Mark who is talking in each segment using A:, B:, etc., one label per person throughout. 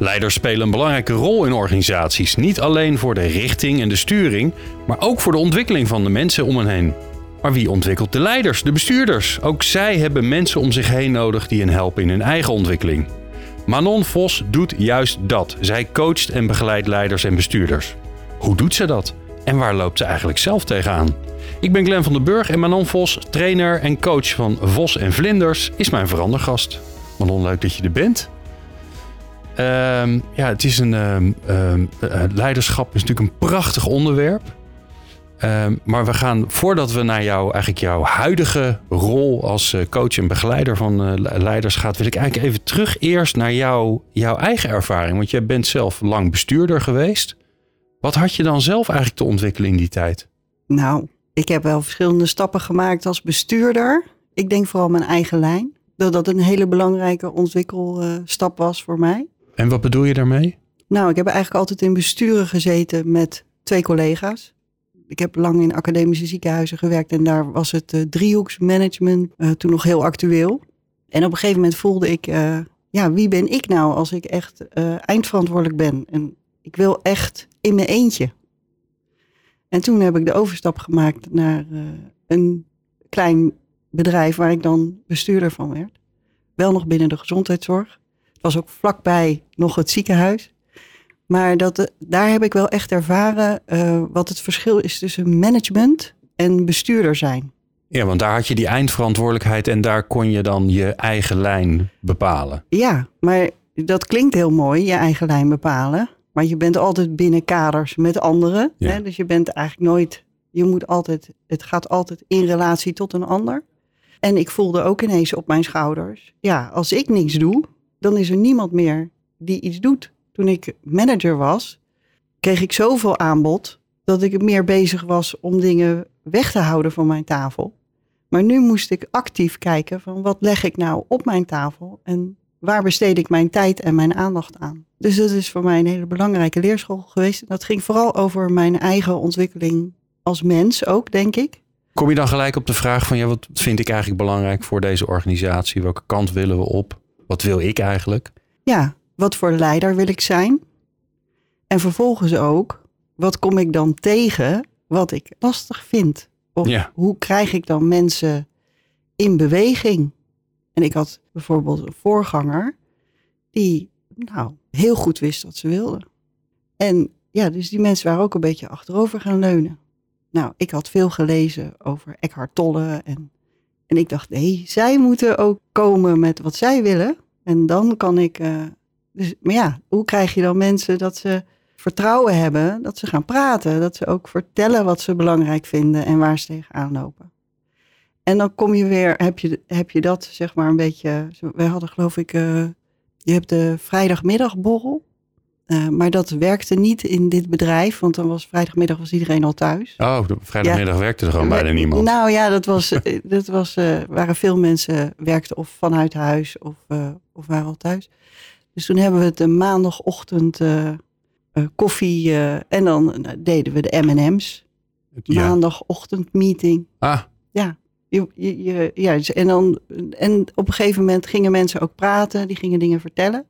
A: Leiders spelen een belangrijke rol in organisaties. Niet alleen voor de richting en de sturing, maar ook voor de ontwikkeling van de mensen om hen heen. Maar wie ontwikkelt de leiders, de bestuurders? Ook zij hebben mensen om zich heen nodig die hen helpen in hun eigen ontwikkeling. Manon Vos doet juist dat. Zij coacht en begeleidt leiders en bestuurders. Hoe doet ze dat? En waar loopt ze eigenlijk zelf tegenaan? Ik ben Glenn van den Burg en Manon Vos, trainer en coach van Vos en Vlinders, is mijn verandergast. Manon, leuk dat je er bent. Ehm, ja, het is een. ehm, ehm, eh, leiderschap is natuurlijk een prachtig onderwerp. Maar we gaan, voordat we naar jou, eigenlijk jouw huidige rol als eh, coach en begeleider van eh, le- leiders gaat, wil ik eigenlijk even terug eerst naar jou, jouw eigen ervaring. Want jij bent zelf lang bestuurder geweest. Wat had je dan zelf eigenlijk te ontwikkelen in die tijd?
B: Nou, ik heb wel verschillende stappen gemaakt als bestuurder. Ik denk vooral mijn eigen lijn. Dat dat een hele belangrijke ontwikkelstap was voor mij.
A: En wat bedoel je daarmee?
B: Nou, ik heb eigenlijk altijd in besturen gezeten met twee collega's. Ik heb lang in academische ziekenhuizen gewerkt en daar was het eh, driehoeksmanagement eh, toen nog heel actueel. En op een gegeven moment voelde ik, eh, ja, wie ben ik nou als ik echt eindverantwoordelijk ben? En ik wil echt in mijn eentje. En toen heb ik de overstap gemaakt naar een klein bedrijf waar ik dan bestuurder van werd. Wel nog binnen de gezondheidszorg. Het was ook vlakbij nog het ziekenhuis. Maar dat, eh, daar heb ik wel echt ervaren eh, wat het verschil is tussen management en bestuurder zijn.
A: Ja, want daar had je die eindverantwoordelijkheid en daar kon je dan je eigen lijn bepalen.
B: Ja, maar dat klinkt heel mooi, je eigen lijn bepalen. Maar je bent altijd binnen kaders met anderen.
A: Ja.
B: Hè? Dus je bent eigenlijk nooit, je moet altijd, het gaat altijd in relatie tot een ander. En ik voelde ook ineens op mijn schouders, ja, als ik niks doe, dan is er niemand meer die iets doet. Toen ik manager was, kreeg ik zoveel aanbod dat ik meer bezig was om dingen weg te houden van mijn tafel. Maar nu moest ik actief kijken van wat leg ik nou op mijn tafel en waar besteed ik mijn tijd en mijn aandacht aan. Dus dat is voor mij een hele belangrijke leerschool geweest. Dat ging vooral over mijn eigen ontwikkeling als mens ook, denk ik.
A: Kom je dan gelijk op de vraag van, ja, wat vind ik eigenlijk belangrijk voor deze organisatie? Welke kant willen we op? Wat wil ik eigenlijk?
B: Ja, wat voor leider wil ik zijn? En vervolgens ook, wat kom ik dan tegen wat ik lastig vind? Of
A: Ja.
B: hoe krijg ik dan mensen in beweging? En ik had bijvoorbeeld een voorganger die nou, heel goed wist wat ze wilde. En ja, dus die mensen waren ook een beetje achterover gaan leunen. Nou, ik had veel gelezen over Eckhart Tolle en, en ik dacht, nee, zij moeten ook komen met wat zij willen. En dan kan ik. eh, dus, maar ja, hoe krijg je dan mensen dat ze vertrouwen hebben, dat ze gaan praten, dat ze ook vertellen wat ze belangrijk vinden en waar ze tegenaan lopen. En dan kom je weer, heb je, heb je dat zeg maar een beetje. Wij hadden geloof ik, eh, je hebt de vrijdagmiddagborrel. Eh, maar dat werkte niet in dit bedrijf, want dan was vrijdagmiddag was iedereen al thuis.
A: Oh, de vrijdagmiddag werkte er gewoon bijna niemand.
B: Nou ja, dat was, eh, dat was, eh, waren veel mensen werkten of vanuit huis of, of waren al thuis. Dus toen hebben we het een maandagochtend koffie en dan deden we de M&M's.
A: ja.
B: Maandagochtend meeting.
A: Ah,
B: Je, je, je- ja, dus- en, dan, en op een gegeven moment gingen mensen ook praten, die gingen dingen vertellen.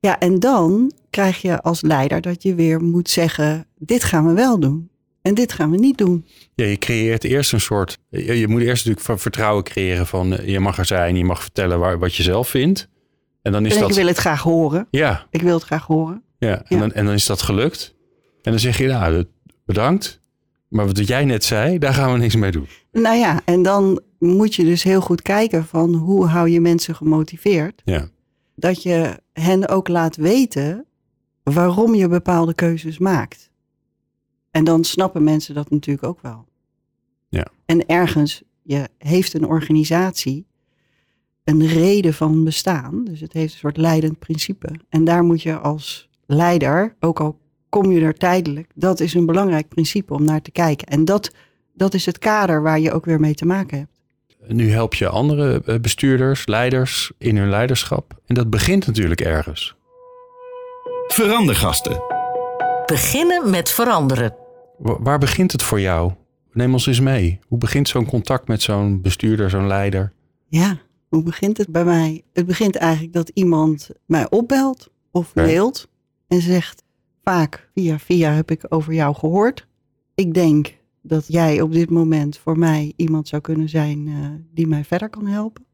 B: Ja, en dan krijg je als leider dat je weer moet zeggen, dit gaan we wel doen. En dit gaan we niet doen.
A: ja, je creëert eerst een soort... Je, je moet eerst natuurlijk vertrouwen creëren van... eh, je mag er zijn, je mag vertellen waar, wat je zelf vindt. En dan is
B: en
A: dat...
B: ik wil het graag horen.
A: Ja,
B: Ik wil het graag horen.
A: ja. En,
B: Ja.
A: Dan, en dan is dat gelukt. En dan zeg je, nou, bedankt. Maar wat jij net zei, daar gaan we niks mee doen.
B: Nou ja, en dan moet je dus heel goed kijken van hoe hou je mensen gemotiveerd.
A: Ja.
B: Dat je hen ook laat weten waarom je bepaalde keuzes maakt. En dan snappen mensen dat natuurlijk ook wel.
A: Ja.
B: En ergens, je heeft een organisatie een reden van bestaan. Dus het heeft een soort leidend principe. En daar moet je als leider, ook al kom je er tijdelijk, dat is een belangrijk principe om naar te kijken. En dat, dat is het kader waar je ook weer mee te maken hebt.
A: Nu help je andere eh, bestuurders, leiders in hun leiderschap. En dat begint natuurlijk ergens.
C: Verandergasten.
D: Beginnen met veranderen.
A: Wa- Waar begint het voor jou? Neem ons eens mee. Hoe begint zo'n contact met zo'n bestuurder, zo'n leider?
B: Ja, hoe begint het bij mij? Het begint eigenlijk dat iemand mij opbelt of mailt en zegt vaak via via heb ik over jou gehoord. Ik denk dat jij op dit moment voor mij iemand zou kunnen zijn eh, die mij verder kan helpen.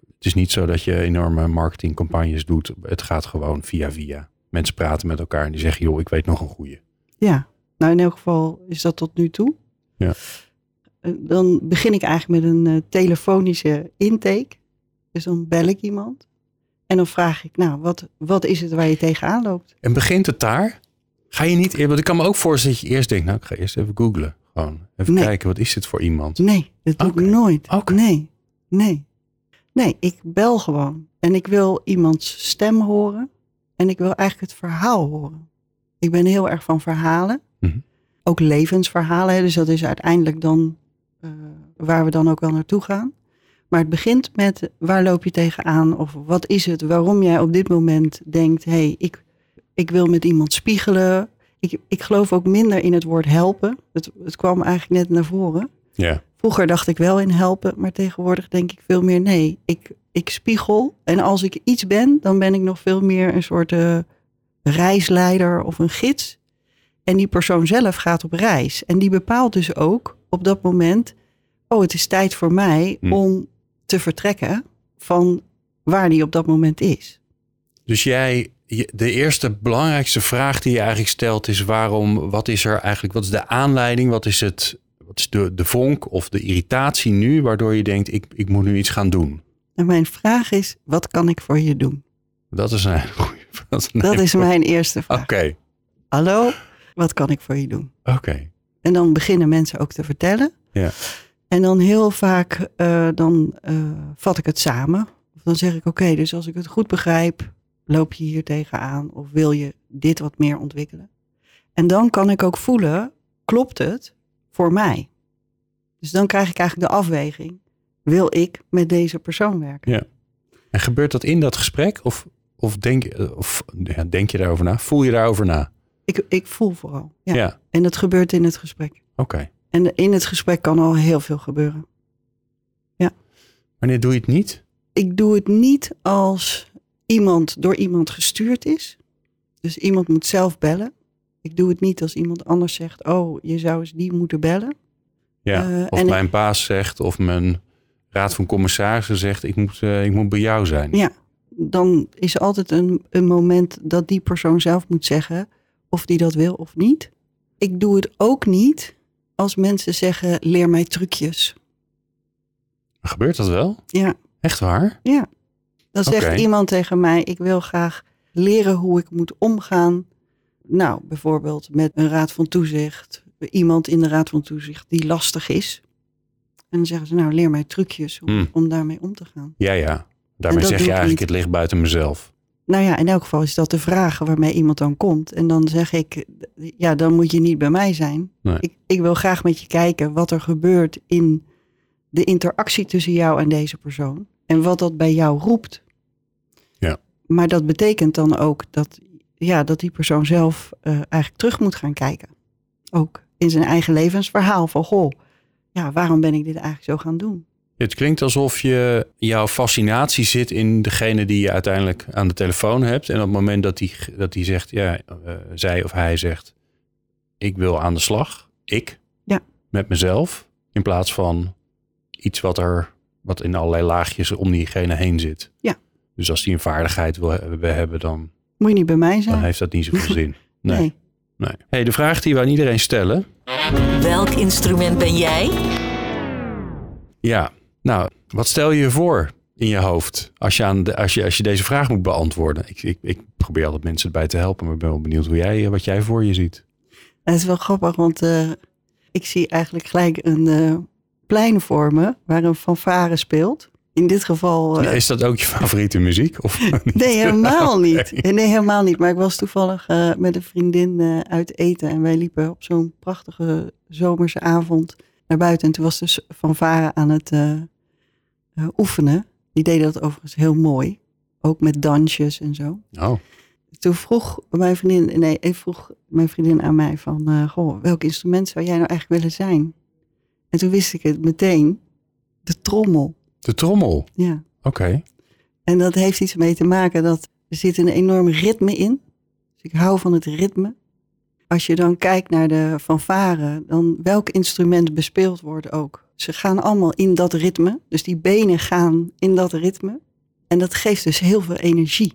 A: Het is niet zo dat je enorme marketingcampagnes doet. Het gaat gewoon via via. Mensen praten met elkaar en die zeggen, joh, ik weet nog een goeie.
B: Ja, nou in elk geval is dat tot nu toe.
A: Ja.
B: Eh, Dan begin ik eigenlijk met een eh, telefonische intake. Dus dan bel ik iemand. En dan vraag ik, nou, wat, wat is het waar je tegenaan loopt?
A: En begint het daar? Ga je niet, want ik kan me ook voorstellen dat je eerst denkt, nou, ik ga eerst even googlen. Gewoon even
B: Nee.
A: kijken, wat is dit voor iemand?
B: Nee, dat doe ik nooit.
A: Oké.
B: Nee, nee. Nee, ik bel gewoon. En ik wil iemands stem horen. En ik wil eigenlijk het verhaal horen. Ik ben heel erg van verhalen.
A: Mhm.
B: Ook levensverhalen. Dus dat is uiteindelijk dan eh, waar we dan ook wel naartoe gaan. Maar het begint met waar loop je tegenaan? Of wat is het waarom jij op dit moment denkt... hé, hey, ik, ik wil met iemand spiegelen. Ik, ik geloof ook minder in het woord helpen. Het, het kwam eigenlijk net naar voren.
A: Ja,
B: Vroeger dacht ik wel in helpen, maar tegenwoordig denk ik veel meer nee. Ik, ik spiegel en als ik iets ben, dan ben ik nog veel meer een soort eh, reisleider of een gids. En die persoon zelf gaat op reis. En die bepaalt dus ook op dat moment, oh het is tijd voor mij
A: Hm.
B: om te vertrekken van waar die op dat moment is.
A: Dus jij, de eerste belangrijkste vraag die je eigenlijk stelt is waarom, wat is er eigenlijk, wat is de aanleiding, wat is het, wat is de, de vonk of de irritatie nu, waardoor je denkt, ik, ik moet nu iets gaan doen.
B: En mijn vraag is, wat kan ik voor je doen?
A: Dat is een hele goeie dat is
B: mijn eerste vraag.
A: Oké,
B: Hallo, wat kan ik voor je doen?
A: oké.
B: En dan beginnen mensen ook te vertellen.
A: Ja.
B: En dan heel vaak eh, dan eh, vat ik het samen. Of dan zeg ik, oké, dus als ik het goed begrijp, loop je hier tegenaan of wil je dit wat meer ontwikkelen? En dan kan ik ook voelen, klopt het voor mij? Dus dan krijg ik eigenlijk de afweging, wil ik met deze persoon werken?
A: Ja. En gebeurt dat in dat gesprek of, of, denk, of ja, denk je daarover na? Voel je daarover na?
B: Ik, ik voel vooral. Ja.
A: Ja,
B: En dat gebeurt in het gesprek.
A: oké.
B: En in het gesprek kan al heel veel gebeuren.
A: Wanneer doe je het niet?
B: ik doe het niet als iemand door iemand gestuurd is. Dus iemand moet zelf bellen. Ik doe het niet als iemand anders zegt: Oh, je zou eens die moeten bellen.
A: Ja.
B: Eh,
A: of mijn baas zegt of mijn raad van commissarissen zegt, ik moet, eh, ik moet bij jou zijn.
B: Ja, dan is er altijd een, een moment dat die persoon zelf moet zeggen of die dat wil of niet. Ik doe het ook niet als mensen zeggen: Leer mij trucjes.
A: Gebeurt dat wel?
B: Ja,
A: Echt waar?
B: ja. Dan zegt iemand tegen mij: Ik wil graag leren hoe ik moet omgaan. Nou, bijvoorbeeld met een raad van toezicht. Iemand in de raad van toezicht die lastig is. En dan zeggen ze: Nou, leer mij trucjes om,
A: Hmm.
B: om daarmee om te gaan.
A: Ja, ja. Daarmee zeg je eigenlijk,
B: niet.
A: het ligt buiten mezelf.
B: Nou ja, in elk geval is dat de vraag waarmee iemand dan komt. En dan zeg ik: Ja, dan moet je niet bij mij zijn.
A: Nee.
B: Ik, ik wil graag met je kijken wat er gebeurt in de interactie tussen jou en deze persoon. En wat dat bij jou roept. Maar dat betekent dan ook dat, ja, dat die persoon zelf eh, eigenlijk terug moet gaan kijken. Ook in zijn eigen levensverhaal van, goh, ja, waarom ben ik dit eigenlijk zo gaan doen?
A: Het klinkt alsof je jouw fascinatie zit in degene die je uiteindelijk aan de telefoon hebt. En op het moment dat die, dat die zegt, ja, eh, zij of hij zegt, ik wil aan de slag, ik,
B: Ja.
A: met mezelf, in plaats van iets wat er, wat in allerlei laagjes om diegene heen zit.
B: Ja.
A: Dus als die een vaardigheid wil he- wil hebben, dan,
B: Moet je niet bij mij zijn?
A: dan heeft dat niet zoveel zin. Nee.
B: nee.
A: nee. Hey, de vraag die we aan iedereen stellen,
D: Welk instrument ben jij?
A: Ja, nou, wat stel je je voor in je hoofd als je, aan de, als je, als je deze vraag moet beantwoorden? Ik, ik, ik probeer altijd mensen erbij te helpen, maar ik ben wel benieuwd hoe jij, wat jij voor je ziet.
B: Het is wel grappig, want eh, ik zie eigenlijk gelijk een eh, plein voor me waar een fanfare speelt. In dit geval... eh,
A: Is dat ook je favoriete muziek? Of niet?
B: Nee, helemaal
A: Nee.
B: niet. Nee, helemaal niet. Maar ik was toevallig eh, met een vriendin eh, uit eten. En wij liepen op zo'n prachtige zomerse avond naar buiten. En toen was dus Van Varen aan het oefenen. Die deden dat overigens heel mooi. Ook met dansjes en zo.
A: Oh,
B: Toen vroeg mijn vriendin, nee, vroeg mijn vriendin aan mij van, goh, welk instrument zou jij nou eigenlijk willen zijn? En toen wist ik het meteen, de trommel.
A: De trommel.
B: Ja.
A: Oké.
B: En dat heeft iets mee te maken dat er zit een enorm ritme in. Dus ik hou van het ritme. Als je dan kijkt naar de fanfare, dan welk instrument bespeeld wordt ook. Ze gaan allemaal in dat ritme. Dus die benen gaan in dat ritme. En dat geeft dus heel veel energie.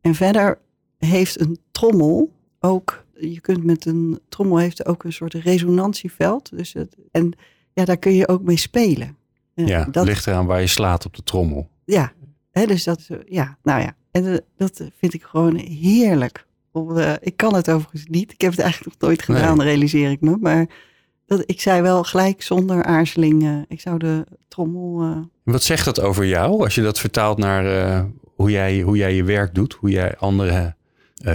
B: En verder heeft een trommel ook, je kunt met een trommel heeft ook een soort resonantieveld. Dus het, en ja, daar kun je ook mee spelen.
A: Ja,
B: dat,
A: ligt eraan waar je slaat op de trommel.
B: ja, hè, dus dat, eh, ja, nou ja. En eh, dat vind ik gewoon heerlijk. Eh, ik kan het overigens niet. Ik heb het eigenlijk nog nooit gedaan, realiseer ik me. Maar dat, ik zei wel gelijk zonder aarzeling, ik zou de trommel...
A: Wat zegt dat over jou als je dat vertaalt naar hoe, jij, hoe jij je werk doet, hoe jij anderen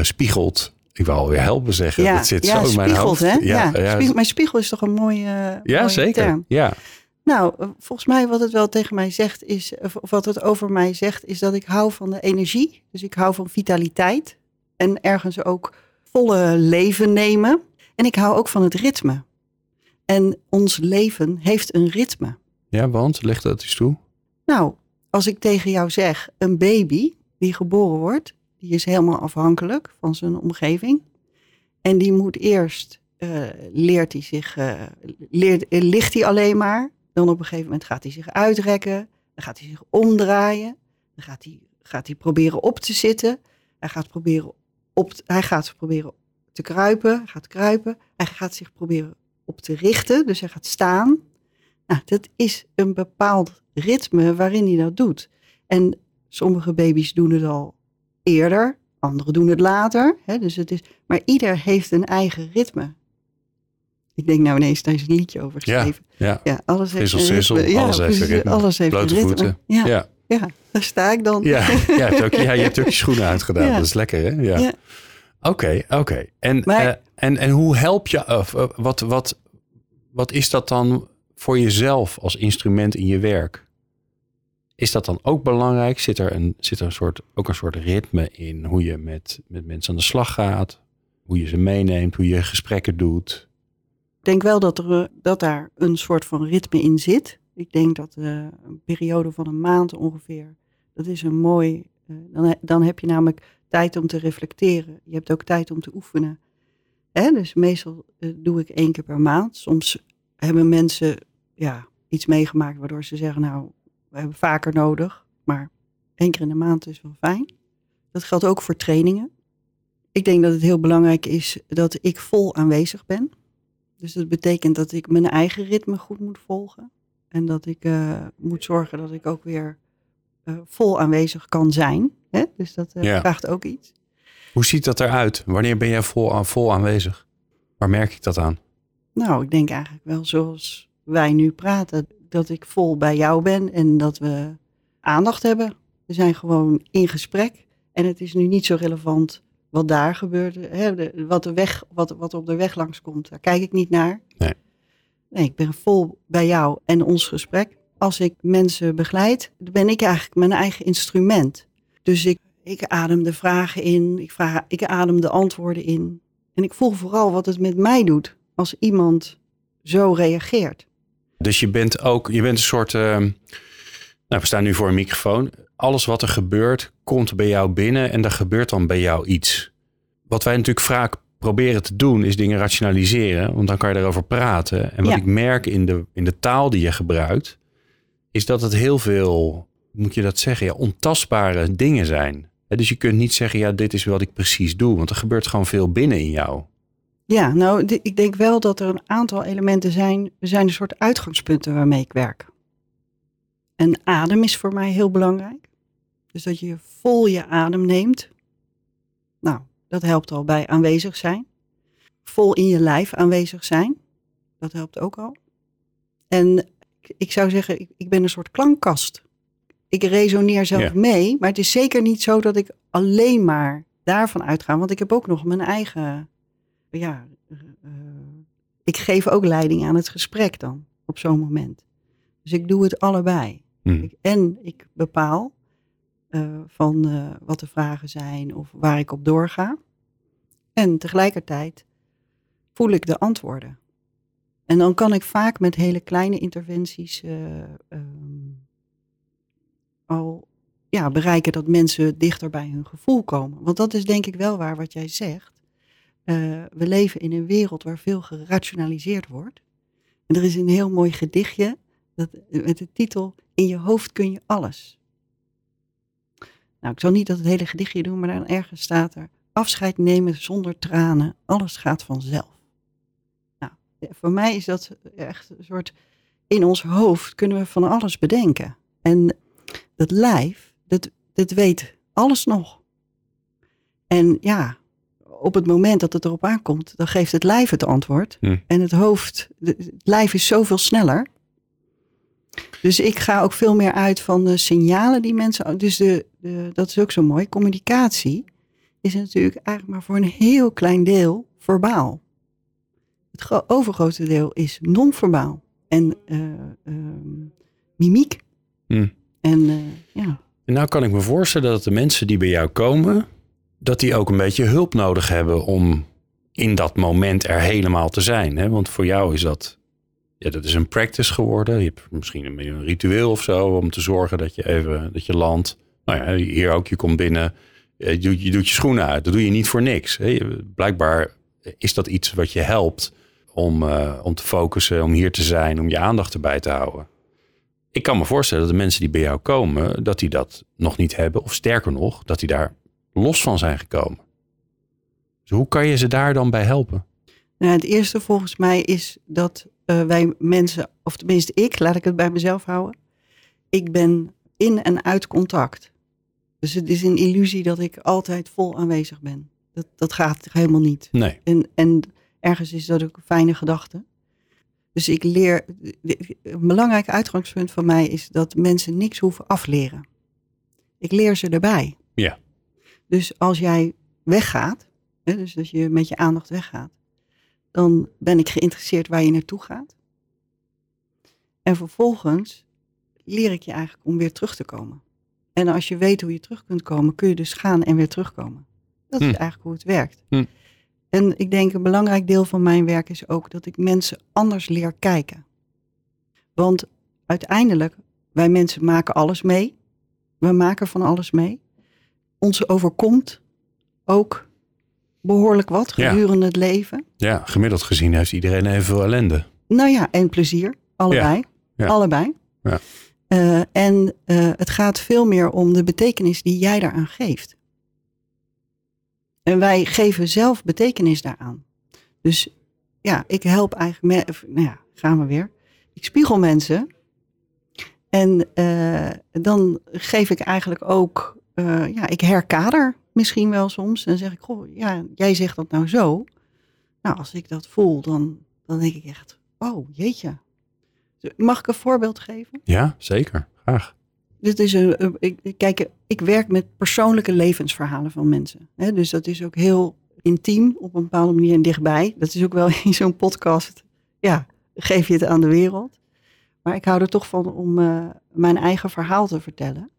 A: spiegelt? Ik wil alweer helpen zeggen.
B: ja,
A: dat zit
B: ja,
A: zo in mijn hoofd.
B: hè? Ja,
A: ja,
B: spiegel- mijn spiegel is toch een mooie,
A: ja,
B: mooie
A: zeker.
B: term.
A: Ja.
B: Nou, eh, volgens mij wat het wel tegen mij zegt is, of of wat het over mij zegt, is dat ik hou van de energie. Dus ik hou van vitaliteit en ergens ook volle leven nemen. En ik hou ook van het ritme. En ons leven heeft een ritme.
A: ja, want leg dat eens toe.
B: Nou, als ik tegen jou zeg, een baby die geboren wordt, die is helemaal afhankelijk van zijn omgeving. En die moet eerst, eh, leert hij zich, eh, leert, eh, ligt hij alleen maar. Dan op een gegeven moment gaat hij zich uitrekken. Dan gaat hij zich omdraaien. Dan gaat hij, gaat hij proberen op te zitten. Hij gaat proberen, op, hij gaat proberen te kruipen. Hij gaat kruipen. Hij gaat zich proberen op te richten. Dus hij gaat staan. Nou, dat is een bepaald ritme waarin hij dat doet. En sommige baby's doen het al eerder, anderen doen het later. Hè? Dus het is, maar ieder heeft een eigen ritme. Ik denk nou ineens, daar is een liedje over geschreven.
A: ja.
B: Ja, alles heeft
A: Sissel.
B: Ja,
A: alles heeft ritme.
B: Alles heeft
A: Blote
B: ritme.
A: voeten.
B: Ja,
A: Ja.
B: ja. daar sta ik dan.
A: Ja, ja, het ook, ja, je hebt ook je schoenen uitgedaan. Dat is lekker, hè? Ja.
B: Ja.
A: Oké, oké. En,
B: Maar-
A: eh, en, en hoe help je, of, eh, wat, wat, wat is dat dan voor jezelf als instrument in je werk? Is dat dan ook belangrijk? Zit er, een, zit er een soort, ook een soort ritme in hoe je met, met mensen aan de slag gaat? Hoe je ze meeneemt, hoe je gesprekken doet?
B: Denk wel dat, er, eh, dat daar een soort van ritme in zit. Ik denk dat eh, een periode van een maand ongeveer, dat is een mooi. eh, dan, dan heb je namelijk tijd om te reflecteren. Je hebt ook tijd om te oefenen. Dus meestal doe ik één keer per maand. Soms hebben mensen ja, iets meegemaakt waardoor ze zeggen, nou, we hebben vaker nodig. Maar één keer in de maand is wel fijn. Dat geldt ook voor trainingen. Ik denk dat het heel belangrijk is dat ik vol aanwezig ben. Dus dat betekent dat ik mijn eigen ritme goed moet volgen. En dat ik eh, moet zorgen dat ik ook weer eh, vol aanwezig kan zijn. Hè? Dus dat eh,
A: Ja.
B: vraagt ook iets.
A: Hoe ziet dat eruit? Wanneer ben jij vol, aan- vol aanwezig? Waar merk ik dat aan?
B: Nou, ik denk eigenlijk wel zoals wij nu praten. Dat ik vol bij jou ben en dat we aandacht hebben. We zijn gewoon in gesprek. En het is nu niet zo relevant wat daar gebeurt. Hè? de- wat, de weg, wat, wat op de weg langskomt, daar kijk ik niet naar.
A: Nee.
B: Nee, ik ben vol bij jou en ons gesprek. Als ik mensen begeleid, dan ben ik eigenlijk mijn eigen instrument. Dus ik, ik adem de vragen in, ik, vraag, ik adem de antwoorden in. En ik voel vooral wat het met mij doet als iemand zo reageert.
A: Dus je bent ook, je bent een soort, eh, nou we staan nu voor een microfoon. Alles wat er gebeurt, komt bij jou binnen en er gebeurt dan bij jou iets. Wat wij natuurlijk vaak proberen te doen, is dingen rationaliseren, want dan kan je erover praten. En wat
B: Ja.
A: ik merk in de, in de taal die je gebruikt, is dat het heel veel, moet je dat zeggen, ja, ontastbare dingen zijn. Dus je kunt niet zeggen, ja, dit is wat ik precies doe, want er gebeurt gewoon veel binnen in jou.
B: Ja, nou, ik denk wel dat er een aantal elementen zijn. Er zijn een soort uitgangspunten waarmee ik werk. En adem is voor mij heel belangrijk. Dus dat je vol je adem neemt. Nou, dat helpt al bij aanwezig zijn. Vol in je lijf aanwezig zijn. Dat helpt ook al. En ik, zou zeggen, ik, ben een soort klankkast. ik resoneer zelf
A: Ja.
B: mee, maar het is zeker niet zo dat ik alleen maar daarvan uitga, want ik heb ook nog mijn eigen, ja, eh, eh, ik geef ook leiding aan het gesprek dan op zo'n moment. Dus ik doe het allebei.
A: Hm.
B: Ik- en ik bepaal eh, van eh, wat de vragen zijn of waar ik op doorga. En tegelijkertijd voel ik de antwoorden. En dan kan ik vaak met hele kleine interventies eh, ehm, al ja, bereiken dat mensen dichter bij hun gevoel komen. Want dat is denk ik wel waar wat jij zegt. We leven in een wereld waar veel gerationaliseerd wordt. En er is een heel mooi gedichtje dat, met de titel In je hoofd kun je alles. Nou, ik zal niet dat het hele gedichtje doen, maar dan ergens staat er afscheid nemen zonder tranen, alles gaat vanzelf. Nou, voor mij is dat echt een soort, in ons hoofd kunnen we van alles bedenken. En dat lijf, dat, dat weet alles nog. En ja, op het moment dat het erop aankomt, dan geeft het lijf het antwoord.
A: Hm.
B: En het hoofd, het lijf is zoveel sneller. Dus ik ga ook veel meer uit van de signalen die mensen. Dus de, de, dat is ook zo mooi. Communicatie is natuurlijk eigenlijk maar voor een heel klein deel verbaal. Het gro- overgrote deel is non-verbaal. En eh, ehm, mimiek.
A: Hm.
B: En eh, ja.
A: En nou kan ik me voorstellen dat de mensen die bij jou komen, dat die ook een beetje hulp nodig hebben om in dat moment er helemaal te zijn. Hè? Want voor jou is dat, ja, dat is een practice geworden. Je hebt misschien een, ritueel of zo om te zorgen dat je even, dat je landt. Nou ja, hier ook, je komt binnen, eh, je doet je, schoenen uit. Dat doe je niet voor niks. Blijkbaar is dat iets wat je helpt om, eh, om te focussen, om hier te zijn, om je aandacht erbij te houden. Ik kan me voorstellen dat de mensen die bij jou komen, dat die dat nog niet hebben. Of sterker nog, dat die daar los van zijn gekomen. Dus hoe kan je ze daar dan bij helpen?
B: Nou, het eerste volgens mij is dat eh, wij mensen, of tenminste ik, laat ik het bij mezelf houden. Ik ben in en uit contact. Dus het is een illusie dat ik altijd vol aanwezig ben. Dat, dat gaat helemaal niet.
A: Nee.
B: En, en ergens is dat ook een fijne gedachte. Dus ik leer, een belangrijk uitgangspunt van mij is dat mensen niks hoeven afleren. Ik leer ze erbij.
A: Ja.
B: Dus als jij weggaat, dus als je met je aandacht weggaat, dan ben ik geïnteresseerd waar je naartoe gaat. En vervolgens leer ik je eigenlijk om weer terug te komen. En als je weet hoe je terug kunt komen, kun je dus gaan en weer terugkomen. Dat is
A: Hm.
B: eigenlijk hoe het werkt.
A: Hm.
B: En ik denk een belangrijk deel van mijn werk is ook dat ik mensen anders leer kijken. Want uiteindelijk, wij mensen maken alles mee. We maken van alles mee. Ons overkomt ook behoorlijk wat
A: Ja.
B: gedurende het leven.
A: Ja, gemiddeld gezien heeft iedereen evenveel ellende.
B: Nou ja, en plezier. Allebei.
A: Ja.
B: Allebei.
A: Ja.
B: Eh, en eh, het gaat veel meer om de betekenis die jij daaraan geeft. En wij geven zelf betekenis daaraan. Dus ja, ik help eigenlijk, nou ja, gaan we weer. Ik spiegel mensen. En eh, dan geef ik eigenlijk ook, ja, ik herkader misschien wel soms. Dan zeg ik, goh, ja, jij zegt dat nou zo. Nou, als ik dat voel, dan, dan denk ik echt, oh jeetje. Mag ik een voorbeeld geven?
A: Ja, zeker. Graag.
B: Dit is een, ik- kijk, ik werk met persoonlijke levensverhalen van mensen. Hè? Dus dat is ook heel intiem op een bepaalde manier en dichtbij. Dat is ook wel in zo'n podcast. Ja, geef je het aan de wereld. Maar ik hou er toch van om eh, mijn eigen verhaal te vertellen.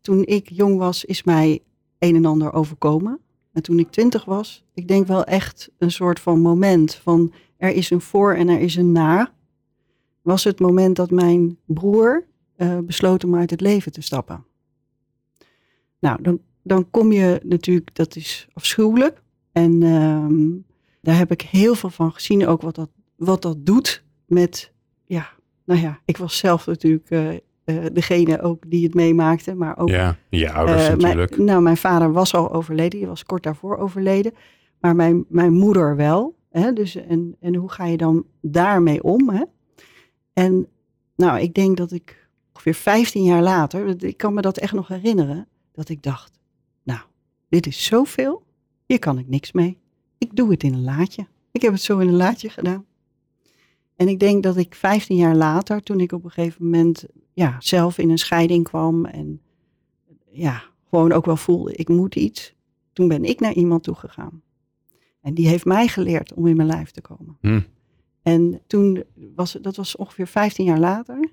B: Toen ik jong was, is mij een en ander overkomen. En toen ik twintig was, ik denk wel echt een soort van moment van er is een voor en er is een na. Was het moment dat mijn broer eh, besloot om uit het leven te stappen. Nou, dan, dan kom je natuurlijk, dat is afschuwelijk. En ehm, daar heb ik heel veel van gezien, ook wat dat, wat dat doet met, ja, nou ja, ik was zelf natuurlijk eh, eh, degene ook die het meemaakte, maar ook
A: Ja, je ouders
B: eh,
A: natuurlijk.
B: Mijn, nou, mijn vader was al overleden, die was kort daarvoor overleden. Maar mijn, mijn moeder wel. Hè? Dus, en, en hoe ga je dan daarmee om? Hè? En nou, ik denk dat ik ongeveer 15 jaar later, ik kan me dat echt nog herinneren, dat ik dacht, nou, dit is zoveel, hier kan ik niks mee. Ik doe het in een laadje. Ik heb het zo in een laadje gedaan. En ik denk dat ik 15 jaar later, toen ik op een gegeven moment ja, zelf in een scheiding kwam en ja, gewoon ook wel voelde, ik moet iets. Toen ben ik naar iemand toe gegaan. En die heeft mij geleerd om in mijn lijf te komen.
A: Hm.
B: En toen was het, dat was ongeveer 15 jaar later.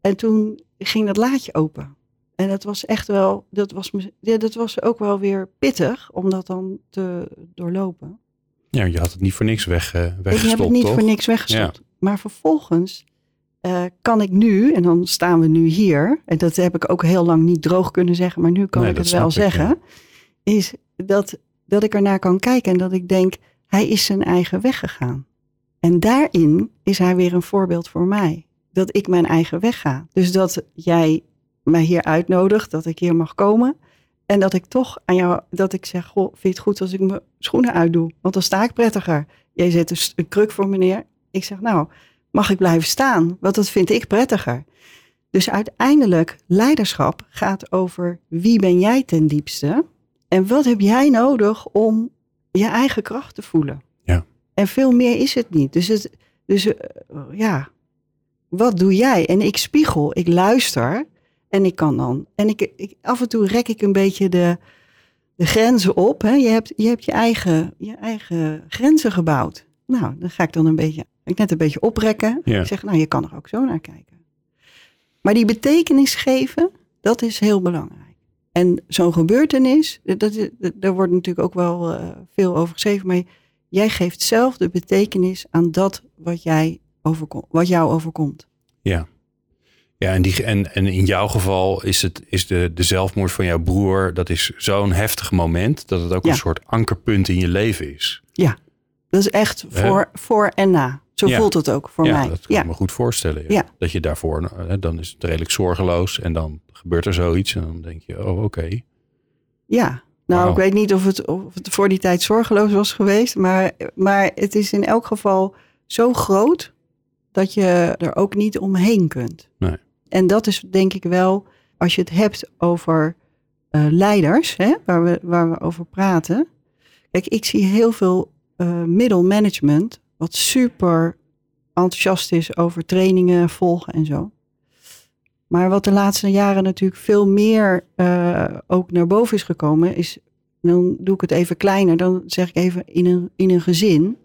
B: En toen ging dat laadje open. En dat was echt wel, dat was, me- ja, dat was ook wel weer pittig om dat dan te doorlopen.
A: Ja, je had het niet voor niks weg, eh
B: Ik
A: weggestopt,
B: heb het niet
A: toch?
B: voor niks weggestopt. Maar vervolgens eh, kan ik nu, en dan staan we nu hier, en dat heb ik ook heel lang niet droog kunnen zeggen, maar nu kan
A: Nee,
B: ik het wel
A: ik,
B: zeggen, is dat, dat ik ernaar kan kijken en dat ik denk, hij is zijn eigen weg gegaan. En daarin is hij weer een voorbeeld voor mij. Dat ik mijn eigen weg ga. Dus dat jij mij hier uitnodigt, dat ik hier mag komen. En dat ik toch aan jou, dat ik zeg, goh, vind je het goed als ik mijn schoenen uitdoe? Want dan sta ik prettiger. Jij zet een, een kruk voor me neer. Ik zeg, nou, mag ik blijven staan? Want dat vind ik prettiger. Dus uiteindelijk, leiderschap gaat over wie ben jij ten diepste? En wat heb jij nodig om je eigen kracht te voelen?
A: Ja.
B: En veel meer is het niet. Dus, het, dus eh, ja, wat doe jij? En ik spiegel, ik luister en ik kan dan. En ik, ik, af en toe rek ik een beetje de, de grenzen op. Hè? Je, hebt, je hebt je eigen, je eigen grenzen gebouwd. Nou, dan ga ik dan een beetje, ik net een beetje oprekken.
A: Ja.
B: Ik zeg, nou, je kan er ook zo naar kijken. Maar die betekenis geven, dat is heel belangrijk. En zo'n gebeurtenis, dat, dat- daar wordt natuurlijk ook wel eh, veel over geschreven. Maar jij geeft zelf de betekenis aan dat wat, jij overkom, wat jou overkomt.
A: Ja. Ja, en, die, en, en in jouw geval is, het, is de, de zelfmoord van jouw broer, dat is zo'n heftig moment dat het ook
B: Ja.
A: een soort ankerpunt in je leven is.
B: Dat is echt voor, voor en na. Zo
A: Ja.
B: voelt het ook voor
A: ja,
B: mij.
A: dat kan ik me goed voorstellen. Dat je daarvoor, eh, dan is het redelijk zorgeloos en dan gebeurt er zoiets en dan denk je, oh oké.
B: ja. Nou, ik weet niet of het, of het voor die tijd zorgeloos was geweest. Maar, maar het is in elk geval zo groot dat je er ook niet omheen kunt.
A: Nee.
B: En dat is denk ik wel, als je het hebt over eh, leiders, hè, waar, we, waar we over praten. Kijk, ik zie heel veel eh middelmanagement, wat super enthousiast is over trainingen volgen en zo. Maar wat de laatste jaren natuurlijk veel meer eh, ook naar boven is gekomen, is, dan doe ik het even kleiner, dan zeg ik even in een, in een gezin.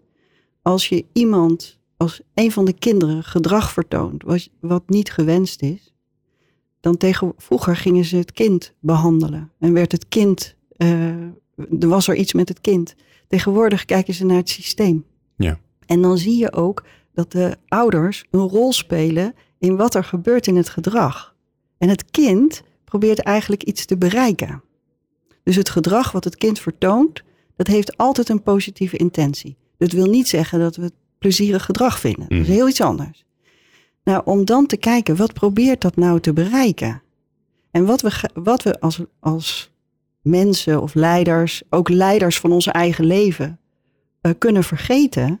B: Als je iemand, als een van de kinderen gedrag vertoont wat, wat niet gewenst is, dan tegen, vroeger gingen ze het kind behandelen en werd het kind, eh, er was er iets met het kind. Tegenwoordig kijken ze naar het systeem.
A: Ja.
B: En dan zie je ook dat de ouders een rol spelen in wat er gebeurt in het gedrag. En het kind probeert eigenlijk iets te bereiken. Dus het gedrag wat het kind vertoont, dat heeft altijd een positieve intentie. Dat wil niet zeggen dat we het plezierig gedrag vinden. Dat is
A: Mhm.
B: heel iets anders. Nou, om dan te kijken, wat probeert dat nou te bereiken? En wat we, wat we als, als mensen of leiders, ook leiders van onze eigen leven, eh, kunnen vergeten,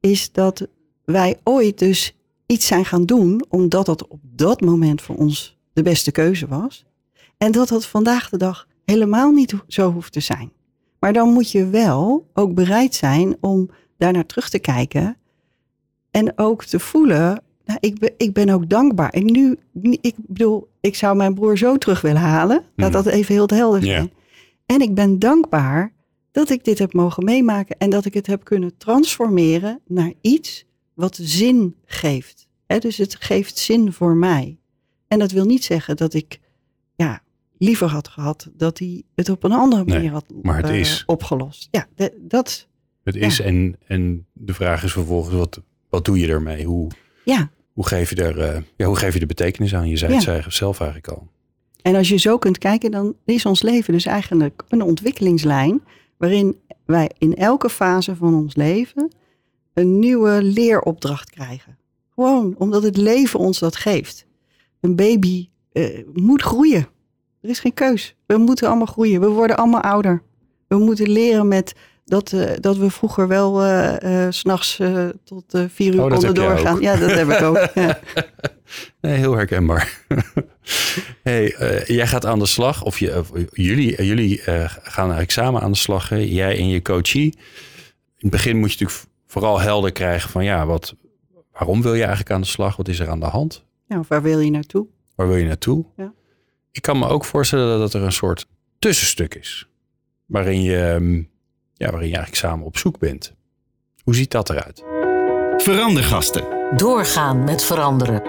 B: is dat wij ooit dus iets zijn gaan doen omdat dat op dat moment voor ons de beste keuze was. En dat dat vandaag de dag helemaal niet zo hoeft te zijn. Maar dan moet je wel ook bereid zijn om daarnaar terug te kijken en ook te voelen, nou, ik, ben, ik ben ook dankbaar. En nu, ik bedoel, ik zou mijn broer zo terug willen halen. Laat
A: Mhm.
B: dat even heel helder zijn. En ik ben dankbaar dat ik dit heb mogen meemaken en dat ik het heb kunnen transformeren naar iets wat zin geeft. Dus het geeft zin voor mij. En dat wil niet zeggen dat ik ja, liever had gehad dat hij het op een andere
A: Nee,
B: manier had
A: maar het
B: eh,
A: is.
B: opgelost. Ja, de- dat,
A: Het is en, en de vraag is vervolgens, wat, wat doe je ermee? Hoe,
B: ja.
A: hoe, geef je er, eh, ja, hoe geef je de betekenis aan? Je zei het
B: Ja.
A: zelf eigenlijk al.
B: En als je zo kunt kijken, dan is ons leven dus eigenlijk een ontwikkelingslijn waarin wij in elke fase van ons leven een nieuwe leeropdracht krijgen. Gewoon omdat het leven ons dat geeft. Een baby eh, moet groeien. Er is geen keus. We moeten allemaal groeien. We worden allemaal ouder. We moeten leren met dat, eh, dat we vroeger wel eh eh, s'nachts eh tot eh, vier uur
A: Oh,
B: konden doorgaan. Ja, dat heb ik ook. Ja.
A: Nee, heel herkenbaar. hey, jij gaat aan de slag, of, je, of jullie, jullie gaan eigenlijk samen aan de slag. hè? Jij en je coachie. In het begin moet je natuurlijk vooral helder krijgen van ja, wat, waarom wil je eigenlijk aan de slag? Wat is er aan de hand?
B: Ja, of waar wil je naartoe?
A: Waar wil je naartoe?
B: Ja.
A: Ik kan me ook voorstellen dat er een soort tussenstuk is. Waarin je, ehm, ja, waarin je eigenlijk samen op zoek bent. Hoe ziet dat eruit?
C: Verandergasten.
D: Doorgaan met veranderen.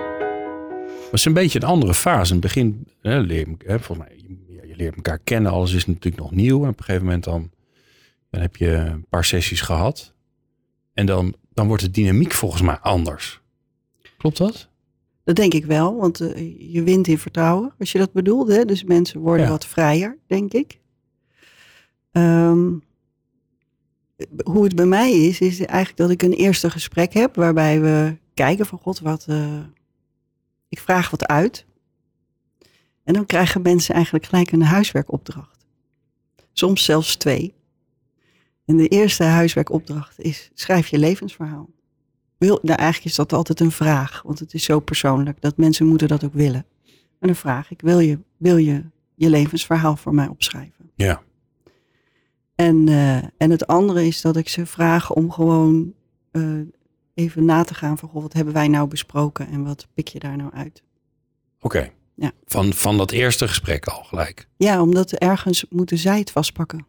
A: Dat is een beetje een andere fase. In het begin hè, leer je, hè, volgens mij, je, je leert elkaar kennen. Alles is natuurlijk nog nieuw. En op een gegeven moment dan, dan heb je een paar sessies gehad. En dan, dan wordt de dynamiek volgens mij anders. Klopt dat?
B: Dat denk ik wel, want eh, je wint in vertrouwen, als je dat bedoelt. Hè? Dus mensen worden
A: Ja.
B: wat vrijer, denk ik. Ehm, hoe het bij mij is, is eigenlijk dat ik een eerste gesprek heb waarbij we kijken van God, wat. eh, ik vraag wat uit. En dan krijgen mensen eigenlijk gelijk een huiswerkopdracht. Soms zelfs twee. En de eerste huiswerkopdracht is: schrijf je levensverhaal. Wil, nou, eigenlijk is dat altijd een vraag, want het is zo persoonlijk dat mensen moeten dat ook willen. En dan vraag ik: wil je wil je, je levensverhaal voor mij opschrijven?
A: Ja.
B: En, eh, en het andere is dat ik ze vraag om gewoon eh, even na te gaan van goh, wat hebben wij nou besproken en wat pik je daar nou uit?
A: Oké.
B: Ja.
A: Van, van dat eerste gesprek al gelijk.
B: Ja, omdat ergens moeten zij het vastpakken.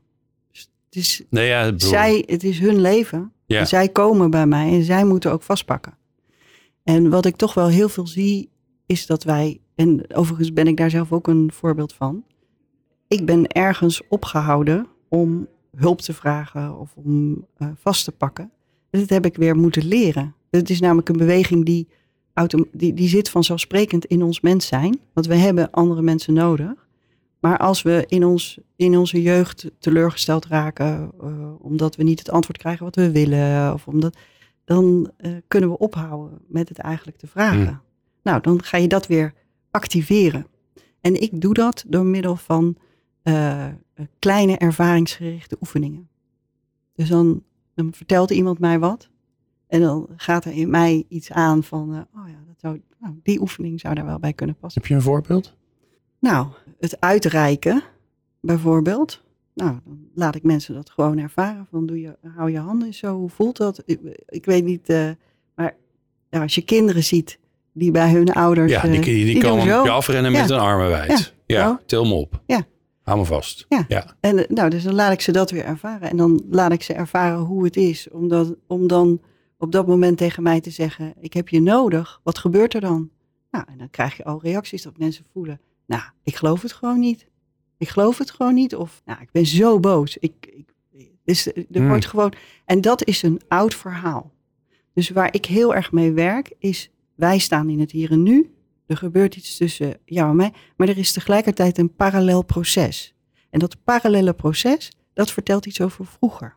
B: Dus het is,
A: Nee, ja, bedoel-
B: zij, het is hun leven.
A: Ja.
B: En zij komen bij mij en zij moeten ook vastpakken. En wat ik toch wel heel veel zie, is dat wij, en overigens ben ik daar zelf ook een voorbeeld van. Ik ben ergens opgehouden om hulp te vragen of om eh, vast te pakken. En dat heb ik weer moeten leren. Het is namelijk een beweging die, die, die zit vanzelfsprekend in ons mens zijn. Want we hebben andere mensen nodig. Maar als we in, ons, in onze jeugd teleurgesteld raken, eh, omdat we niet het antwoord krijgen wat we willen, of omdat, dan eh, kunnen we ophouden met het eigenlijk te vragen.
A: Hmm.
B: Nou, dan ga je dat weer activeren. En ik doe dat door middel van kleine ervaringsgerichte oefeningen. Dus dan, dan vertelt iemand mij wat. En dan gaat er in mij iets aan van, eh, oh ja, dat zou, nou, die oefening zou daar wel bij kunnen passen.
A: Heb je een voorbeeld?
B: Nou, het uitreiken bijvoorbeeld. Nou, dan laat ik mensen dat gewoon ervaren. Van doe je, hou je handen eens zo. Hoe voelt dat? Ik, ik weet niet, eh, maar ja, als je kinderen ziet die bij hun ouders.
A: Ja, die,
B: eh,
A: die, die
B: doen
A: komen op je afrennen met hun armen wijd. Ja,
B: Ja,
A: me op.
B: Ja.
A: Hou me vast.
B: Ja.
A: ja.
B: En eh, nou, dus dan laat ik ze dat weer ervaren. En dan laat ik ze ervaren hoe het is. Om, dat, om dan op dat moment tegen mij te zeggen: Ik heb je nodig. Wat gebeurt er dan? Nou, en dan krijg je al reacties dat mensen voelen: Nou, ik geloof het gewoon niet. Ik geloof het gewoon niet. Of nou, ik ben zo boos. Ik, ik, dus er
A: Hmm.
B: wordt gewoon. En dat is een oud verhaal. Dus waar ik heel erg mee werk, is wij staan in het hier en nu. Er gebeurt iets tussen jou en mij. Maar er is tegelijkertijd een parallel proces. En dat parallele proces, dat vertelt iets over vroeger.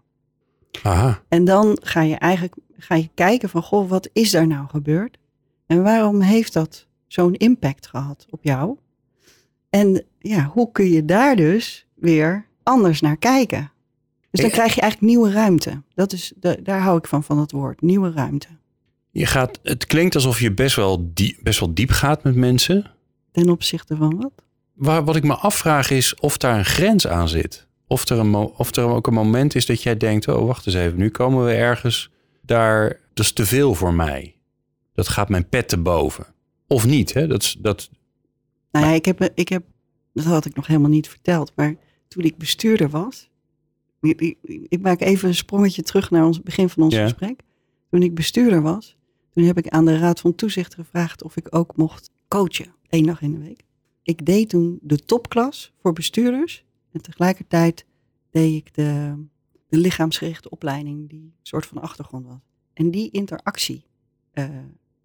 A: Aha.
B: En dan ga je eigenlijk ga je kijken van, goh, wat is daar nou gebeurd? En waarom heeft dat zo'n impact gehad op jou? En ja, hoe kun je daar dus weer anders naar kijken? Dus dan krijg je eigenlijk nieuwe ruimte. Dat is, da- daar hou ik van, van het woord, nieuwe ruimte.
A: Je gaat, het klinkt alsof je best wel, diep, best wel diep gaat met mensen.
B: Ten opzichte van wat?
A: Waar, wat ik me afvraag is of daar een grens aan zit. Of er, een of er ook een moment is dat jij denkt... oh, wacht eens even, nu komen we ergens... daar, dat is te veel voor mij. Dat gaat mijn pet te boven. Of niet, hè? Dat, is- dat,
B: Nou ja, ik heb, ik heb, dat had ik nog helemaal niet verteld, maar toen ik bestuurder was, ik, ik, ik maak even een sprongetje terug naar ons het begin van ons
A: Ja.
B: gesprek. Toen ik bestuurder was, toen heb ik aan de Raad van Toezicht gevraagd of ik ook mocht coachen, één dag in de week. Ik deed toen de topklas voor bestuurders en tegelijkertijd deed ik de, de lichaamsgerichte opleiding die een soort van achtergrond was. En die interactie eh,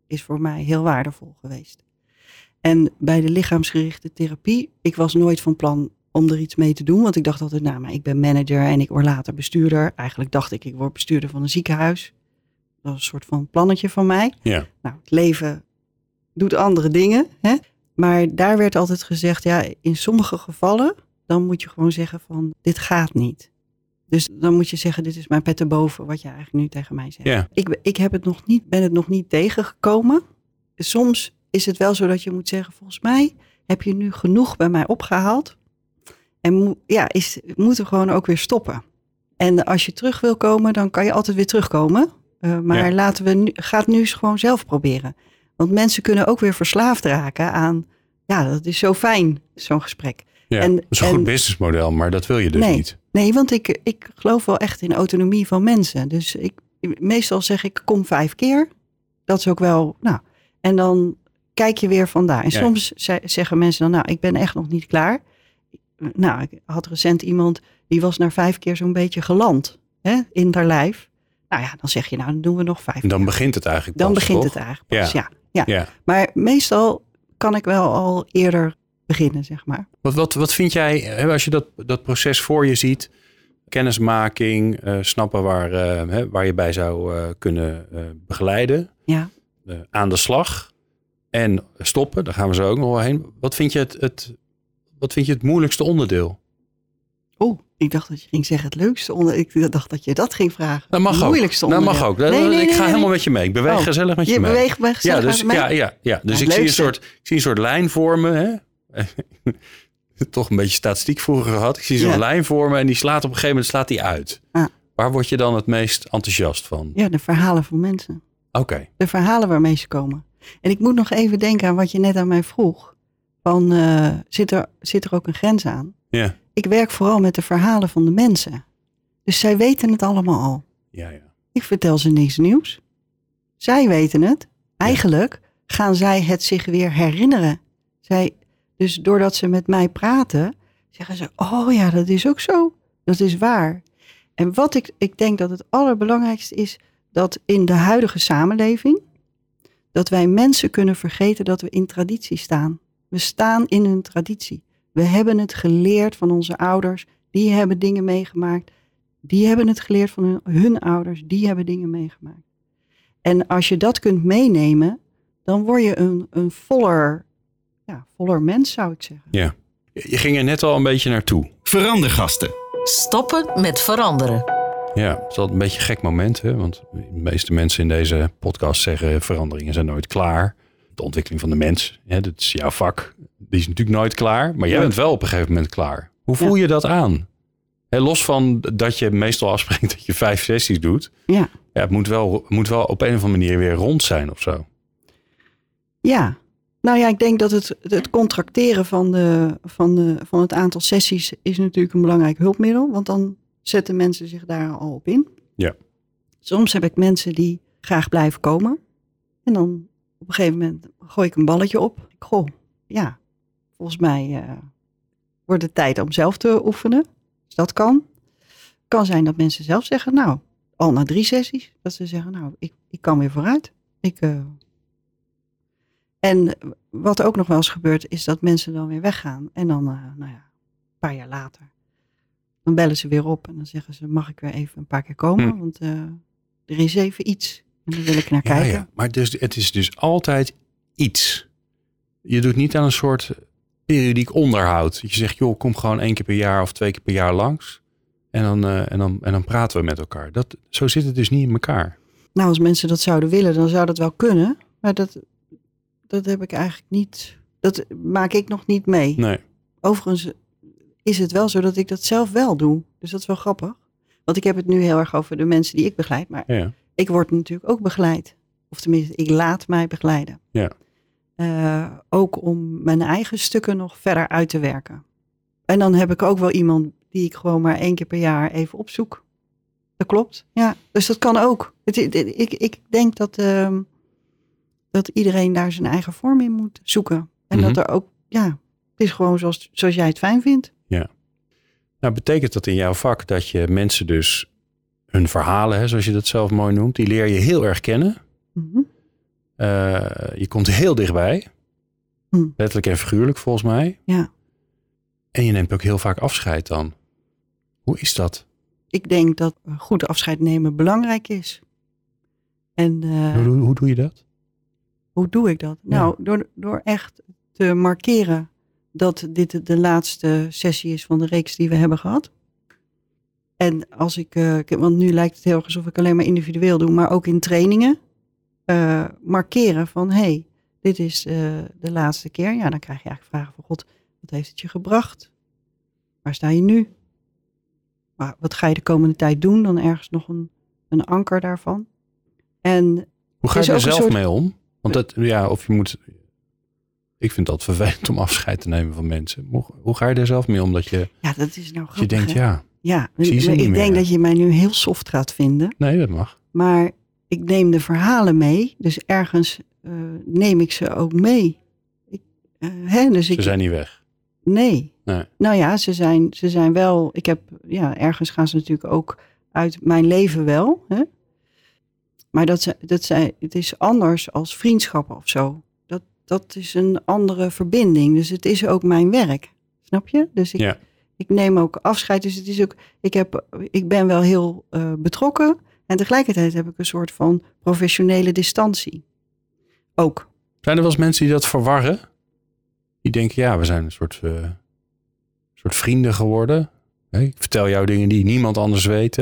B: is voor mij heel waardevol geweest. En bij de lichaamsgerichte therapie, ik was nooit van plan om er iets mee te doen. Want ik dacht altijd, nou, maar ik ben manager en ik word later bestuurder. Eigenlijk dacht ik, ik word bestuurder van een ziekenhuis. Dat was een soort van plannetje van mij.
A: ja.
B: Nou, het leven doet andere dingen. Hè? Maar daar werd altijd gezegd, ja, in sommige gevallen, dan moet je gewoon zeggen van, dit gaat niet. Dus dan moet je zeggen, dit is mijn pet erboven, wat je eigenlijk nu tegen mij zegt.
A: Ja.
B: Ik, ik heb het nog niet, ben het nog niet tegengekomen. Soms is het wel zo dat je moet zeggen, volgens mij heb je nu genoeg bij mij opgehaald. En ja, is, moet er gewoon ook weer stoppen. En als je terug wil komen, dan kan je altijd weer terugkomen. Uh, maar
A: Ja.
B: laten we nu, ga het nu eens gewoon zelf proberen. Want mensen kunnen ook weer verslaafd raken aan, ja, dat is zo fijn, zo'n gesprek.
A: Ja,
B: En-
A: dat is een
B: en-
A: goed businessmodel, maar dat wil je dus
B: Nee.
A: niet.
B: Nee, want ik, ik geloof wel echt in autonomie van mensen. Dus ik, meestal zeg ik, kom vijf keer. Dat is ook wel, nou, en dan kijk je weer vandaar. En
A: Ja.
B: soms ze- zeggen mensen dan, nou, ik ben echt nog niet klaar. Nou, ik had recent iemand, die was na vijf keer zo'n beetje geland hè, in haar lijf. Nou ja, dan zeg je, nou, dan doen we nog vijf
A: En dan begint het eigenlijk
B: Dan
A: pas,
B: begint
A: toch?
B: het eigenlijk pas, ja. ja.
A: Ja.
B: Maar meestal kan ik wel al eerder beginnen, zeg maar.
A: Wat, wat, wat vind jij, hè, als je dat, dat proces voor je ziet, kennismaking, eh, snappen waar, eh, hè, waar je bij zou eh, kunnen eh, begeleiden,
B: Ja.
A: aan de slag en stoppen, daar gaan we zo ook nog wel heen. Wat vind je het, het, wat vind je het moeilijkste onderdeel?
B: Oh, ik dacht dat je ging zeggen het leukste onder. Ik dacht dat je dat ging vragen.
A: Dat mag
B: Het
A: ook.
B: moeilijkste
A: Dat mag ook.
B: Nee, nee,
A: ik ga helemaal met je mee. Ik beweeg
B: Oh,
A: gezellig met je,
B: Je
A: mee.
B: beweegt
A: ja, dus, ja, ja, ja. dus
B: het
A: ik zie, een soort, ik zie een soort lijn vormen. Hè? Toch een beetje statistiek vroeger gehad. Ik zie zo'n
B: Ja.
A: lijn vormen en die slaat op een gegeven moment slaat die uit.
B: Ah.
A: Waar word je dan het meest enthousiast van?
B: Ja, de verhalen van mensen.
A: Oké.
B: De verhalen waarmee ze komen. En ik moet nog even denken aan wat je net aan mij vroeg. Van, eh, zit, er, zit er ook een grens aan?
A: Ja.
B: Ik werk vooral met de verhalen van de mensen. Dus zij weten het allemaal al.
A: Ja, ja.
B: Ik vertel ze niks nieuws. Zij weten het. Eigenlijk gaan zij het zich weer herinneren. Zij, dus doordat ze met mij praten, zeggen ze: Oh ja, dat is ook zo. Dat is waar. En wat ik, ik denk dat het allerbelangrijkste is, dat in de huidige samenleving, dat wij mensen kunnen vergeten dat we in traditie staan. We staan in een traditie. We hebben het geleerd van onze ouders. Die hebben dingen meegemaakt. Die hebben het geleerd van hun, hun ouders. Die hebben dingen meegemaakt. En als je dat kunt meenemen, dan word je een, een voller, ja, voller mens, zou ik zeggen.
A: ja. Je ging er net al een beetje naartoe.
C: Verandergasten.
D: Stoppen met veranderen.
A: Ja, het is altijd een beetje een gek moment. Hè? Want de meeste mensen in deze podcast zeggen veranderingen zijn nooit klaar. De ontwikkeling van de mens, hè, dat is jouw vak. Die is natuurlijk nooit klaar. Maar jij
B: Ja.
A: bent wel op een gegeven moment klaar. Hoe voel je dat aan? Hè, los van dat je meestal afspreekt dat je vijf sessies doet.
B: Ja.
A: Ja, het moet wel, moet wel op een of andere manier weer rond zijn of zo.
B: Ja, nou ja, ik denk dat het, het contracteren van, de, van, de, van het aantal sessies is natuurlijk een belangrijk hulpmiddel. Want dan zetten mensen zich daar al op in.
A: Ja.
B: Soms heb ik mensen die graag blijven komen. En dan op een gegeven moment gooi ik een balletje op. Goh, ja, volgens mij eh, wordt het tijd om zelf te oefenen. Dus dat kan. kan zijn dat mensen zelf zeggen, nou, al na drie sessies, dat ze zeggen, nou, ik, ik kan weer vooruit. Ik, eh, en wat ook nog wel eens gebeurt, is dat mensen dan weer weggaan. En dan, eh, nou ja, een paar jaar later, dan bellen ze weer op en dan zeggen ze, mag ik weer even een paar keer komen?
A: Hm.
B: Want er is even iets en daar wil ik naar
A: Ja,
B: kijken.
A: ja. Maar dus, het is dus altijd iets. Je doet niet aan een soort periodiek onderhoud. Je zegt, joh, kom gewoon één keer per jaar of twee keer per jaar langs. En dan, eh, en dan, en dan praten we met elkaar. Dat, zo zit het dus niet in elkaar.
B: Nou, als mensen dat zouden willen, dan zou dat wel kunnen. Maar dat, dat heb ik eigenlijk niet, dat maak ik nog niet mee.
A: Nee.
B: Overigens is het wel zo dat ik dat zelf wel doe. Dus dat is wel grappig. Want ik heb het nu heel erg over de mensen die ik begeleid. Maar
A: Ja.
B: Ik word natuurlijk ook begeleid. Of tenminste, ik laat mij begeleiden.
A: Ja.
B: Eh, ook om mijn eigen stukken nog verder uit te werken. En dan heb ik ook wel iemand die ik gewoon maar één keer per jaar even opzoek. Dat klopt, ja. Dus dat kan ook. Het, het- ik, ik denk dat, ehm, dat iedereen daar zijn eigen vorm in moet zoeken. En
A: Mhm.
B: dat er ook, ja, het is gewoon zoals, zoals jij het fijn vindt.
A: Nou, betekent dat in jouw vak dat je mensen dus hun verhalen, hè, zoals je dat zelf mooi noemt, die leer je heel erg kennen.
B: Mhm.
A: Eh, je komt heel dichtbij.
B: Hm.
A: Letterlijk en figuurlijk volgens mij.
B: Ja.
A: En je neemt ook heel vaak afscheid dan. Hoe is dat?
B: Ik denk dat goed afscheid nemen belangrijk is. En eh,
A: Hoe, hoe, hoe doe je dat?
B: Hoe doe ik dat?
A: Ja.
B: Nou, door, door echt te markeren dat dit de laatste sessie is van de reeks die we hebben gehad. En als ik, eh, want nu lijkt het heel erg alsof ik alleen maar individueel doe, maar ook in trainingen, eh, markeren van hé, hey, dit is eh, de laatste keer. Ja, dan krijg je eigenlijk vragen van God, wat heeft het je gebracht? Waar sta je nu? Maar wat ga je de komende tijd doen? Dan ergens nog een, een anker daarvan. En
A: Hoe ga je er
B: een
A: zelf
B: soort-
A: mee om? Want dat, ja, of je moet... Ik vind dat vervelend om afscheid te nemen van mensen. Hoe, hoe ga je daar zelf mee om? Dat je,
B: Ja, dat is nou grappig.
A: je denkt,
B: hè?
A: ja,
B: Ja,
A: niet
B: ik denk
A: meer.
B: dat je mij nu heel soft gaat vinden.
A: nee, dat mag.
B: Maar ik neem de verhalen mee. Dus ergens eh, neem ik ze ook mee. Ik, eh, hè, dus
A: Ze
B: ik,
A: zijn niet weg.
B: Nee.
A: Nee.
B: Nou ja, ze zijn, ze zijn wel. Ik heb, ja, ergens gaan ze natuurlijk ook uit mijn leven wel. Hè? Maar dat, ze- dat zijn, het is anders als vriendschappen of zo. Dat, dat is een andere verbinding. Dus het is ook mijn werk. Snap je? Dus ik,
A: Ja.
B: Ik neem ook afscheid. Dus het is ook, ik, heb, ik ben wel heel eh, betrokken. En tegelijkertijd heb ik een soort van professionele distantie. Ook.
A: Zijn er wel eens mensen die dat verwarren? Die denken, ja, we zijn een soort, eh, soort vrienden geworden. Ik vertel jou dingen die niemand anders weet.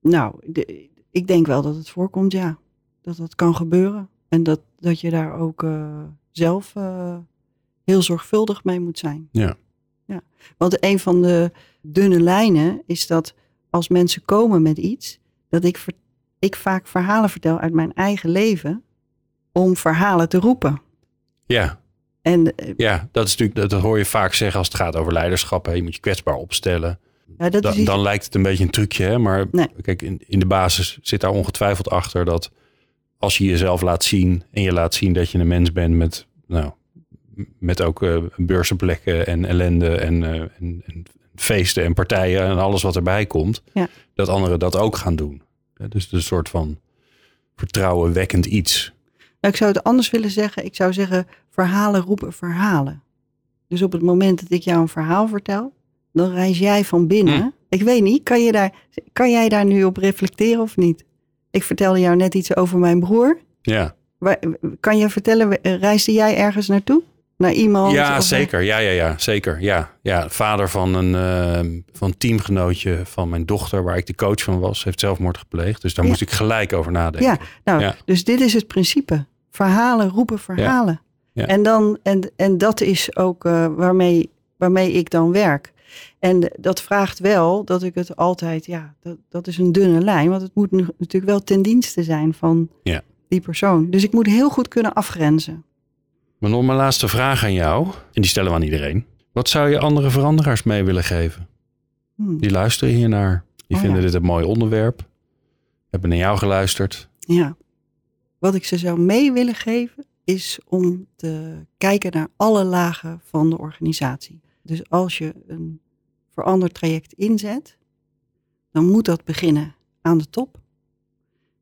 B: Nou, de- ik denk wel dat het voorkomt, ja. Dat dat kan gebeuren. En dat, dat je daar ook eh, zelf heel zorgvuldig mee moet zijn.
A: Ja.
B: Ja. Want een van de dunne lijnen is dat als mensen komen met iets, dat ik, ver- ik vaak verhalen vertel uit mijn eigen leven om verhalen te roepen.
A: Ja,
B: En eh,
A: ja dat, is natuurlijk, dat, dat hoor je vaak zeggen als het gaat over leiderschap. Hè. Je moet je kwetsbaar opstellen.
B: ja, dat
A: Da-
B: is iets-
A: dan lijkt het een beetje een trucje. Hè? Maar
B: Nee.
A: kijk, in, in de basis zit daar ongetwijfeld achter dat als je jezelf laat zien en je laat zien dat je een mens bent met, nou, met ook eh beurzenplekken en ellende en, eh, en, en feesten en partijen en alles wat erbij komt,
B: Ja.
A: dat anderen dat ook gaan doen. Ja, Dus een soort van vertrouwenwekkend iets.
B: Nou, ik zou het anders willen zeggen. Ik zou zeggen, verhalen roepen verhalen. Dus op het moment dat ik jou een verhaal vertel, dan reis jij van binnen.
A: Hm.
B: Ik weet niet, kan, je daar, kan jij daar nu op reflecteren of niet? Ik vertelde jou net iets over mijn broer.
A: Ja,
B: Waar- Kan je vertellen, reisde jij ergens naartoe? Naar iemand?
A: ja zeker. Ja, ja, ja, zeker. Ja, ja, vader van een eh, van teamgenootje van mijn dochter, waar ik de coach van was, heeft zelfmoord gepleegd. Dus daar
B: Ja.
A: moest ik gelijk over nadenken.
B: Ja, nou,
A: Ja.
B: dus dit is het principe. Verhalen roepen verhalen.
A: Ja.
B: En, dan, en, en dat is ook eh, waarmee, waarmee ik dan werk. En dat vraagt wel dat ik het altijd, ja, dat, dat is een dunne lijn. Want het moet natuurlijk wel ten dienste zijn van die persoon. Dus ik moet heel goed kunnen afgrenzen.
A: Maar nog mijn laatste vraag aan jou, en die stellen we aan iedereen. Wat zou je andere veranderaars mee willen geven?
B: Hm,
A: Die luisteren hiernaar. Die
B: Oh,
A: vinden
B: ja.
A: dit een mooi onderwerp. Hebben naar jou geluisterd.
B: Ja. Wat ik ze zou mee willen geven, is om te kijken naar alle lagen van de organisatie. Dus als je een veranderd traject inzet, dan moet dat beginnen aan de top.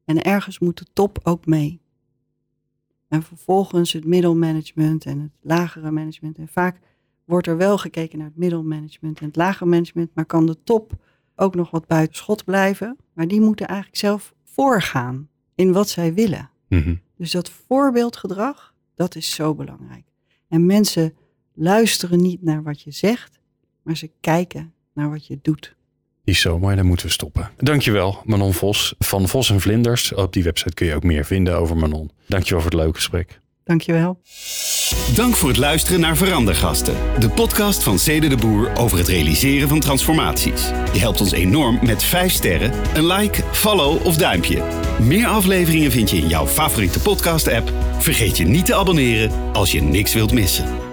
B: En ergens moet de top ook mee. En vervolgens het middelmanagement en het lagere management. En vaak wordt er wel gekeken naar het middelmanagement en het lagere management, maar kan de top ook nog wat buiten schot blijven. Maar die moeten eigenlijk zelf voorgaan in wat zij willen.
A: Mhm.
B: Dus dat voorbeeldgedrag, dat is zo belangrijk. En mensen luisteren niet naar wat je zegt, maar ze kijken naar wat je doet.
A: Is zo mooi, daar moeten we stoppen. Dankjewel, Manon Vos van Vos en Vlinders. Op die website kun je ook meer vinden over Manon. Dankjewel voor het leuke gesprek.
B: Dankjewel.
C: Dank voor het luisteren naar Verandergasten, de podcast van Cede de Boer over het realiseren van transformaties. Je helpt ons enorm met 5 sterren, een like, follow of duimpje. Meer afleveringen vind je in jouw favoriete podcast-app. Vergeet je niet te abonneren als je niks wilt missen.